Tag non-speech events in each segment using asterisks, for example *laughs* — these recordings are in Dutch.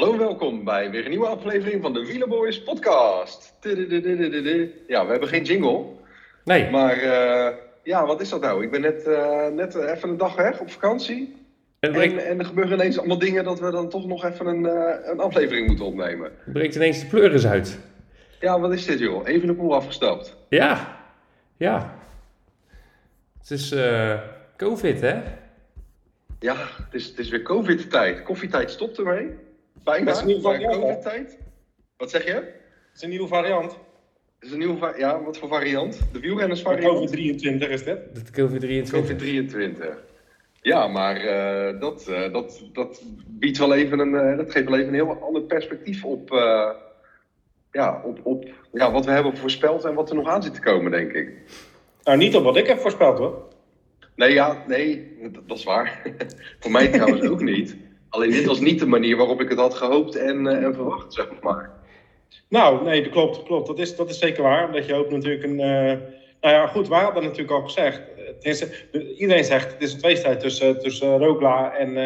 Hallo en welkom bij weer een nieuwe aflevering van de Wielerboys podcast. Ja, we hebben geen jingle, Nee, maar eh, ja, wat is dat nou? Ik ben net, eh, net even een dag weg op vakantie. breekt, En, en er gebeuren ineens allemaal dingen dat we dan toch nog even een, eh, een aflevering moeten opnemen. breekt ineens de pleuris uit. Ja, wat is dit joh? Even de poel afgestapt. Ja, ja. Het is eh, COVID, hè? Ja, het is, het is weer covid-tijd. Koffietijd stopt ermee. Bijna, Dat is een nieuwe maar variant, covid-tijd. Wat zeg je? Het is een nieuwe variant. Het is een nieuwe, ja, wat voor variant? De wielrennersvariant? Over 23 is dit. Dat COVID-23. COVID-23. Ja, maar eh, dat, eh, dat, dat biedt wel even een, eh, dat geeft wel even een heel ander perspectief op, eh, ja, op, op ja, wat we hebben voorspeld en wat er nog aan zit te komen, denk ik. Nou, niet op wat ik heb voorspeld hoor. Nee, ja, nee, dat, dat is waar. *laughs* Voor mij trouwens ook niet. Alleen dit was niet de manier waarop ik het had gehoopt en, eh, en verwacht, zeg maar. Nou, nee, dat klopt, klopt. Dat is, dat is zeker waar. Omdat je ook natuurlijk een. eh, nou ja, goed, wij hadden natuurlijk al gezegd. de- iedereen zegt het is een tweestrijd tussen, tussen Rookla en.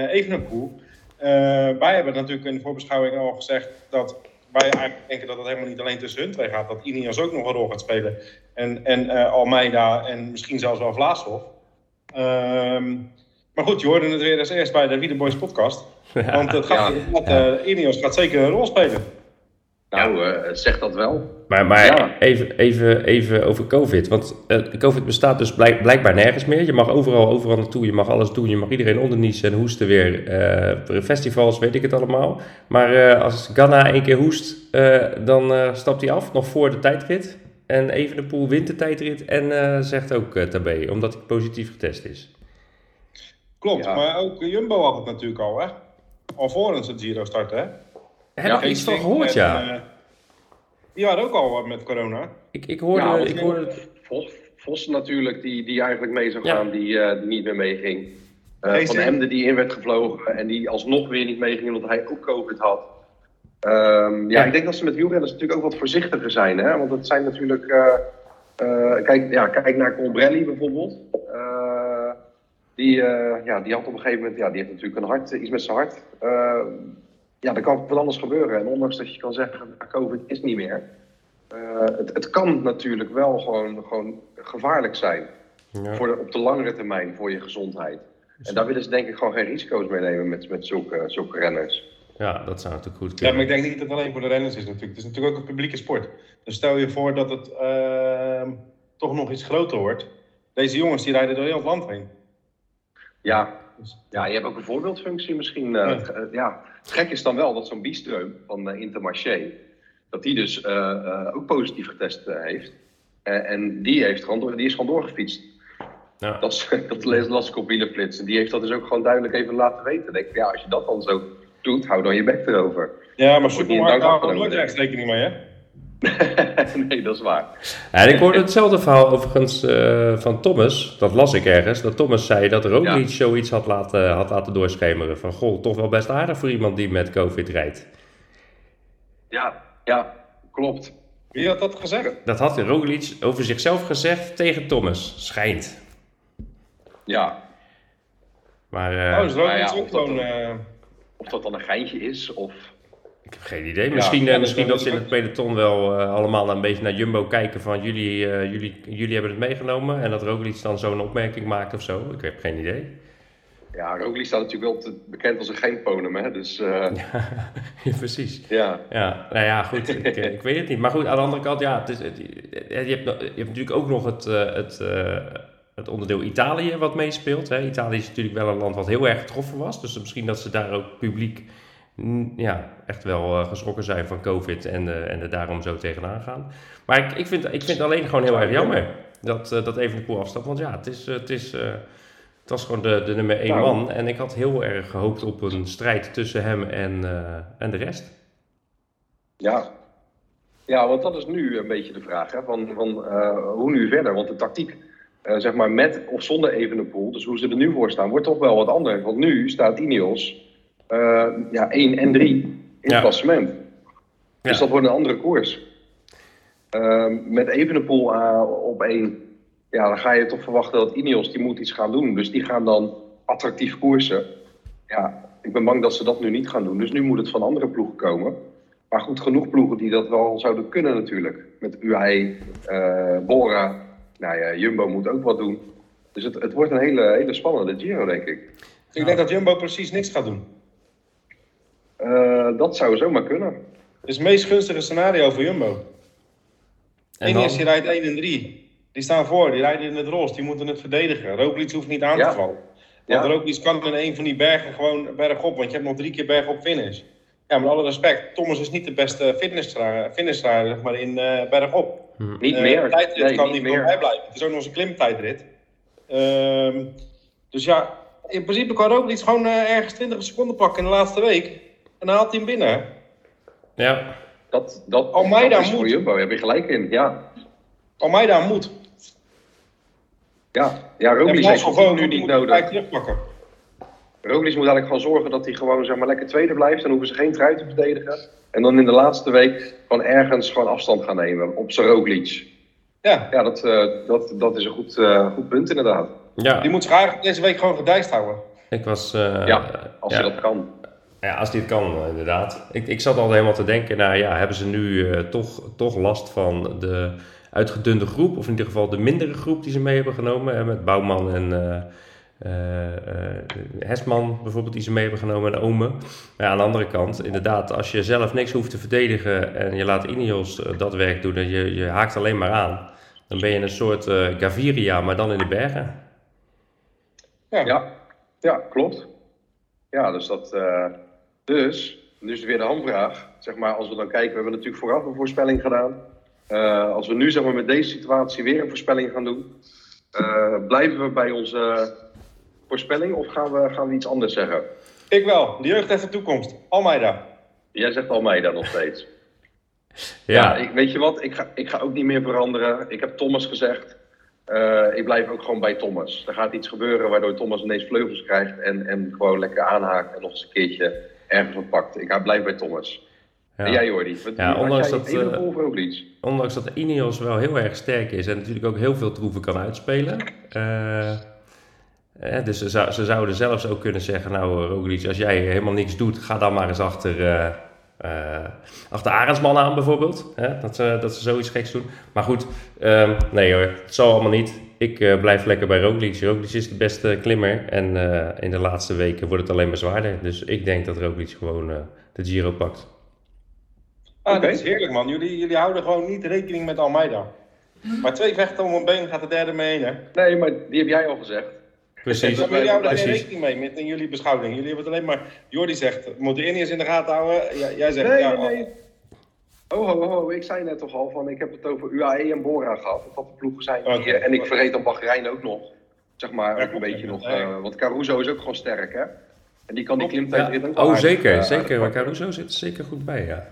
Eh, wij hebben natuurlijk in de voorbeschouwing al gezegd dat wij eigenlijk denken dat het helemaal niet alleen tussen hun twee gaat. Dat Ineos ook nog een rol gaat spelen. En, en Almeida en misschien zelfs wel Vlaashoff. Ehm, maar goed, je hoorde het weer als eerst bij de Wiedeboys podcast. Want het gaat, eh, Ineos gaat zeker een rol spelen. Nou, eh, zeg dat wel. Maar, maar Ja. even, even, even over COVID. Want eh, COVID bestaat dus blijk- blijkbaar nergens meer. Je mag overal, overal naartoe. Je mag alles doen. Je mag iedereen onderniezen en hoesten weer. eh, festivals, weet ik het allemaal. Maar eh, als Ganna één keer hoest, eh, dan eh, stapt hij af. Nog voor de tijdrit. En Evenepoel wint de tijdrit. En eh, zegt ook uh, tabé, omdat hij positief getest is. Klopt, Ja. maar ook Jumbo had het natuurlijk al, hè? Alvorens het Giro starten, hè? Heb Ja, ik iets van gehoord, en, ja. eh, die waren ook al wat met corona. Ik, ik hoorde... Ja, ik hoorde Vos, Vos natuurlijk, die, die eigenlijk mee zou Ja. gaan, die, eh, die niet meer meeging. Eh, van. Emden die in werd gevlogen en die alsnog weer niet meeging omdat hij ook COVID had. Ehm, ja, Ja. ik denk dat ze met wielrenners natuurlijk ook wat voorzichtiger zijn. Hè? Want het zijn natuurlijk... eh, eh, kijk, ja, kijk naar Colbrelli bijvoorbeeld. Die, eh, ja, die had op een gegeven moment... Ja, die heeft natuurlijk een hart, iets met zijn hart. Eh, ja, er kan van alles gebeuren. En ondanks dat je kan zeggen, nou, COVID is niet meer... Eh, het, het kan natuurlijk wel gewoon, gewoon gevaarlijk zijn Ja. voor de, op de langere termijn voor je gezondheid. En daar willen ze denk ik gewoon geen risico's mee nemen met, met zulke, zulke renners. Ja, dat zou natuurlijk goed Ja, kunnen. maar ik denk niet dat het alleen voor de renners is natuurlijk. Het is natuurlijk ook een publieke sport. Dus stel je voor dat het ehm, toch nog iets groter wordt. Deze jongens die rijden door heel het land heen. Ja, Dus- ja je hebt ook een voorbeeldfunctie misschien. eh, Ja. het, eh, ja. het gek is dan wel dat zo'n Bistreum van uh, Intermarché, dat die dus eh, eh, ook positief getest eh, heeft. Eh, en die, heeft gewoon, door- die is gewoon doorgefietst. Ja. Dat, is- *laughs* dat las ik op. En die heeft dat dus ook gewoon duidelijk even laten weten. Denk ik, ja, als je dat dan zo doet, hou dan je bek erover. Ja, maar niet supermarkt houden nooit rechtsrekening mee, hè? *laughs* nee, dat is waar. En ik hoorde hetzelfde verhaal overigens eh, van Thomas. Dat las ik ergens. Dat Thomas zei dat Roglic zoiets had laten, had laten doorschemeren. Van, goh, toch wel best aardig voor iemand die met COVID rijdt. Ja, ja, klopt. Wie had dat gezegd? Dat had Roglic over zichzelf gezegd tegen Thomas. Schijnt. Ja, Maar eh, oh, dus Roglic nou ja, is of ook dat gewoon... dan- eh, of dat dan een geintje is of... ik heb geen idee. Misschien, ja, eh, dat misschien is dat ze in het peloton wel eh, allemaal een beetje naar Jumbo kijken. Van jullie, eh, jullie, jullie hebben het meegenomen. En dat Roglic dan zo'n opmerking maakt of zo. Ik heb geen idee. Ja, Roglic staat natuurlijk wel te- bekend als een geenponem, hè. Dus *laughs* Ja, precies. ja. Ja, nou ja, goed. Ik, ik weet het niet. Maar goed, aan de andere kant, ja, het is, het- je, hebt, je hebt natuurlijk ook nog het, het, het onderdeel Italië wat meespeelt. Hè. Italië is natuurlijk wel een land wat heel erg getroffen was. Dus misschien dat ze daar ook publiek ja, echt wel eh, geschrokken zijn van COVID en, eh, en er daarom zo tegenaan gaan. Maar ik, ik, vind, ik vind het alleen gewoon heel erg jammer dat, eh, dat even de poel afstapt. Want ja, het, is, het, is, het was gewoon de, de nummer één Nou. man. En ik had heel erg gehoopt op een strijd tussen hem en, en de rest. Ja. ja, want dat is nu een beetje de vraag, hè. Van, van hoe nu verder? Want de tactiek, zeg maar met of zonder Evenepoel, dus hoe ze er nu voor staan, wordt toch wel wat anders. Want nu staat Ineos eh, ja, 1 en 3 in Ja. het klassement. Dus Ja. dat wordt een andere koers. Ehm, met Evenepoel eh, op 1, ja, dan ga je toch verwachten dat Ineos, die moet iets gaan doen. Dus die gaan dan attractief koersen. Ja, ik ben bang dat ze dat nu niet gaan doen. Dus nu moet het van andere ploegen komen. Maar goed, genoeg ploegen die dat wel zouden kunnen natuurlijk. Met UAE, eh, Bora, nou ja, Jumbo moet ook wat doen. Dus het, het wordt een hele, hele spannende Giro, denk ik. Ik denk dat Jumbo precies niks gaat doen. Uh, dat zou zomaar kunnen. Het is het meest gunstige scenario voor Jumbo. En Ineos die rijdt 1 en 3. Die staan voor, die rijden in het roze, die moeten het verdedigen. Roglic hoeft niet aan te vallen. Want ja. Roglic kan in een van die bergen gewoon bergop, want je hebt nog drie keer bergop finish. Ja, met alle respect, Thomas is niet de beste finishrijder zeg maar, in uh, bergop. Hm. Niet uh, meer. tijdrit nee, kan niet meer bijblijven. Het is ook nog eens een klimtijdrit. Uh, dus ja, in principe kan Roglic gewoon uh, ergens 20 seconden pakken in de laatste week. En dan haalt hij hem binnen. Ja. Dat, dat, Almeida dat is moet. voor Jumbo, daar heb je gelijk in, ja. Almeida moet. Ja, ja Roglic heeft gewoon nu niet nodig. Roglic moet eigenlijk gewoon zorgen dat hij gewoon zeg maar, lekker tweede blijft. Dan hoeven ze geen trui te verdedigen. En dan in de laatste week gewoon ergens gewoon afstand gaan nemen op zijn Roglic. Ja, ja dat, uh, dat, dat is een goed, uh, goed punt inderdaad. Ja. Die moet zich eigenlijk deze week gewoon gedijst houden. Ik was... Uh, ja, als ja. hij dat kan. Ja, als dit kan, inderdaad. Ik, ik zat al helemaal te denken, nou ja, hebben ze nu toch, toch last van de uitgedunde groep, of in ieder geval de mindere groep die ze mee hebben genomen, met Bouwman en uh, Hesman bijvoorbeeld, die ze mee hebben genomen en Ome. Maar ja, aan de andere kant, inderdaad, als je zelf niks hoeft te verdedigen en je laat Ineos dat werk doen en je, je haakt alleen maar aan, dan ben je een soort Gaviria, maar dan in de bergen. Ja, ja klopt. Ja, dus dat. Dus, dus weer de handvraag. Zeg maar, als we dan kijken, we hebben natuurlijk vooraf een voorspelling gedaan. Uh, als we nu zeg maar, met deze situatie weer een voorspelling gaan doen, uh, blijven we bij onze voorspelling of gaan we, gaan we iets anders zeggen? Ik wel. De jeugd heeft de toekomst. Almeida. Jij zegt Almeida nog steeds. *laughs* ja. ja ik, weet je wat? Ik ga, ik ga ook niet meer veranderen. Ik heb Thomas gezegd. Uh, ik blijf ook gewoon bij Thomas. Er gaat iets gebeuren waardoor Thomas ineens vleugels krijgt en, en gewoon lekker aanhaakt en nog eens een keertje ergens wat pakt. Ik ga blijf bij Thomas. Ja. En jij Jordi, wat, ja, ondanks, dat, uh, ondanks dat Ineos wel heel erg sterk is en natuurlijk ook heel veel troeven kan uitspelen. Uh, eh, dus ze, zou, ze, zouden zelfs ook kunnen zeggen, nou Roglic, als jij helemaal niks doet, ga dan maar eens achter, uh, uh, achter Arendsman aan bijvoorbeeld. Hè? Dat, ze, dat ze zoiets geks doen. Maar goed, um, nee hoor, het zal allemaal niet. Ik blijf lekker bij Roglic. Roglic is de beste klimmer en in de laatste weken wordt het alleen maar zwaarder. Dus ik denk dat Roglic gewoon de Giro pakt. Ah, okay. dat is heerlijk man. Jullie, jullie houden gewoon niet rekening met Almeida. Maar twee vechten om een been gaat de derde mee hè? Nee, maar die heb jij al gezegd. Precies. Maar jullie houden er geen rekening mee met in jullie beschouwing. Jullie hebben het alleen maar... Jordi zegt, moet de Indiërs in de gaten houden. jij zegt, nee, ja... Nee, nee. Oh, ho, ho, ik zei net toch al van, ik heb het over UAE en Bora gehad. Dat dat de ploegen zijn die, okay. En ik verreed dan Bahrein ook nog. Zeg maar, ja, ook een beetje nog... Uh, want Caruso is ook gewoon sterk, hè? En die kan die klimtijd ja. ook Oh, zeker, zeker. Maar Caruso zit er zeker goed bij, ja.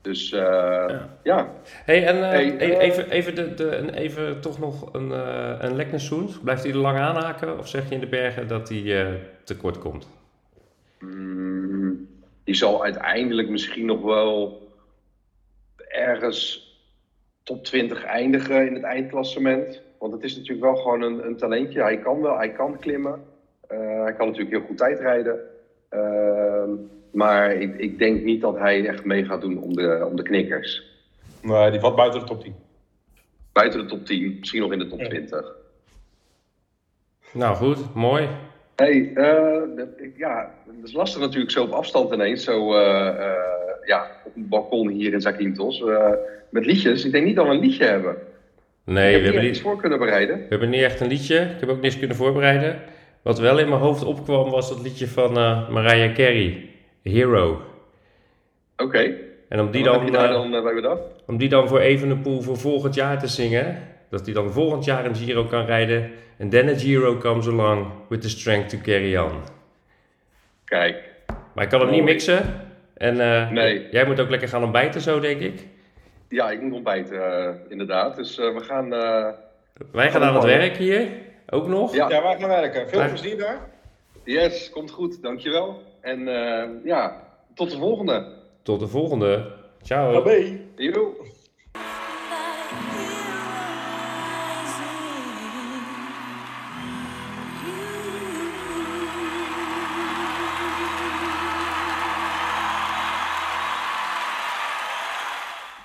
Dus uh, ja. ja. Hey, en uh, hey, uh, even, even, de, de, even toch nog een, uh, een Leknessoen. Blijft hij er lang aanhaken of zeg je in de bergen dat hij tekort komt? Mm, die zal uiteindelijk misschien nog wel ergens top 20 eindigen in het eindklassement. Want het is natuurlijk wel gewoon een, een talentje. Hij kan wel, hij kan klimmen. hij kan natuurlijk heel goed tijdrijden. Ehm, maar ik, ik, denk niet dat hij echt mee gaat doen om de, om de knikkers. Nee, die valt buiten de top 10. Buiten de top 10, misschien nog in de top 20. Nou goed, mooi. Hey, uh, ja, het is lastig natuurlijk zo op afstand ineens, zo uh, uh, ja, op een balkon hier in Zakynthos, met liedjes. Ik denk niet dat we een liedje hebben. Nee, we hebben niet voor kunnen bereiden. We hebben niet echt een liedje. Ik heb ook niks kunnen voorbereiden. Wat wel in mijn hoofd opkwam was dat liedje van Mariah Carey. Hero. Oké. Okay. En om die dan, daar dan uh, bij Om die dan voor Evenepoel voor volgend jaar te zingen. Dat hij dan volgend jaar een Giro kan rijden. And then a Giro comes along with the strength to carry on. Kijk. Maar ik kan hem niet mixen. En uh, nee. jij moet ook lekker gaan ontbijten zo, denk ik. Ja, ik moet ontbijten, uh, inderdaad. Dus we gaan... wij gaan aan het werk hier, ook nog. Ja, ja wij gaan werken. Veel plezier daar. Yes, komt goed. Dankjewel. En uh, ja, tot de volgende. Tot de volgende. Ciao. Bye.